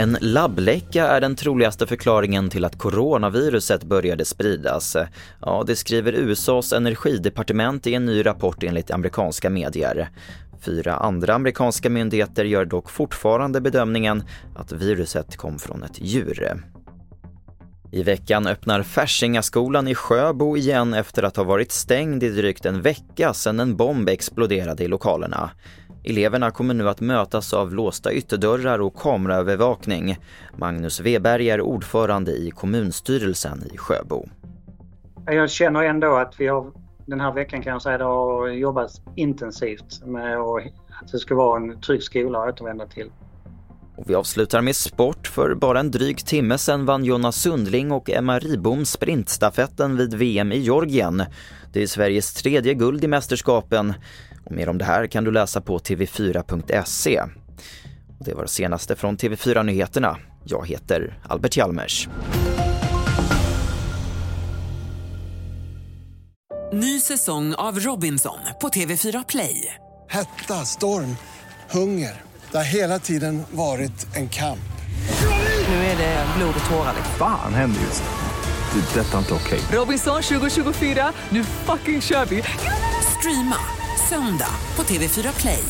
En labbläcka är den troligaste förklaringen till att coronaviruset började spridas. Ja, det skriver USAs energidepartement i en ny rapport enligt amerikanska medier. Fyra andra amerikanska myndigheter gör dock fortfarande bedömningen att viruset kom från ett djur. I veckan öppnar Färsingaskolan i Sjöbo igen efter att ha varit stängd i drygt en vecka sedan en bomb exploderade i lokalerna. Eleverna kommer nu att mötas av låsta ytterdörrar och kameraövervakning. Magnus Weberg är ordförande i kommunstyrelsen i Sjöbo. Jag känner ändå att vi har den här veckan kan jag säga det har jobbat intensivt med att det ska vara en trygg skola att återvända till. Och vi avslutar med sport. För bara en dryg timme sedan vann Jonas Sundling och Emma Ribom sprintstafetten vid VM i Georgien. Det är Sveriges tredje guld i mästerskapen. Mer om det här kan du läsa på tv4.se. Det var det senaste från TV4 Nyheterna. Jag heter Albert Hjalmers. Ny säsong av Robinson på TV4 Play. Hetta, storm, hunger. Det har hela tiden varit en kamp. Nu är det blod och tårar. Fan händer just nu. Det. är Detta är inte okej. Robinson 2024, nu fucking kör vi! Streama söndag på TV4 Play.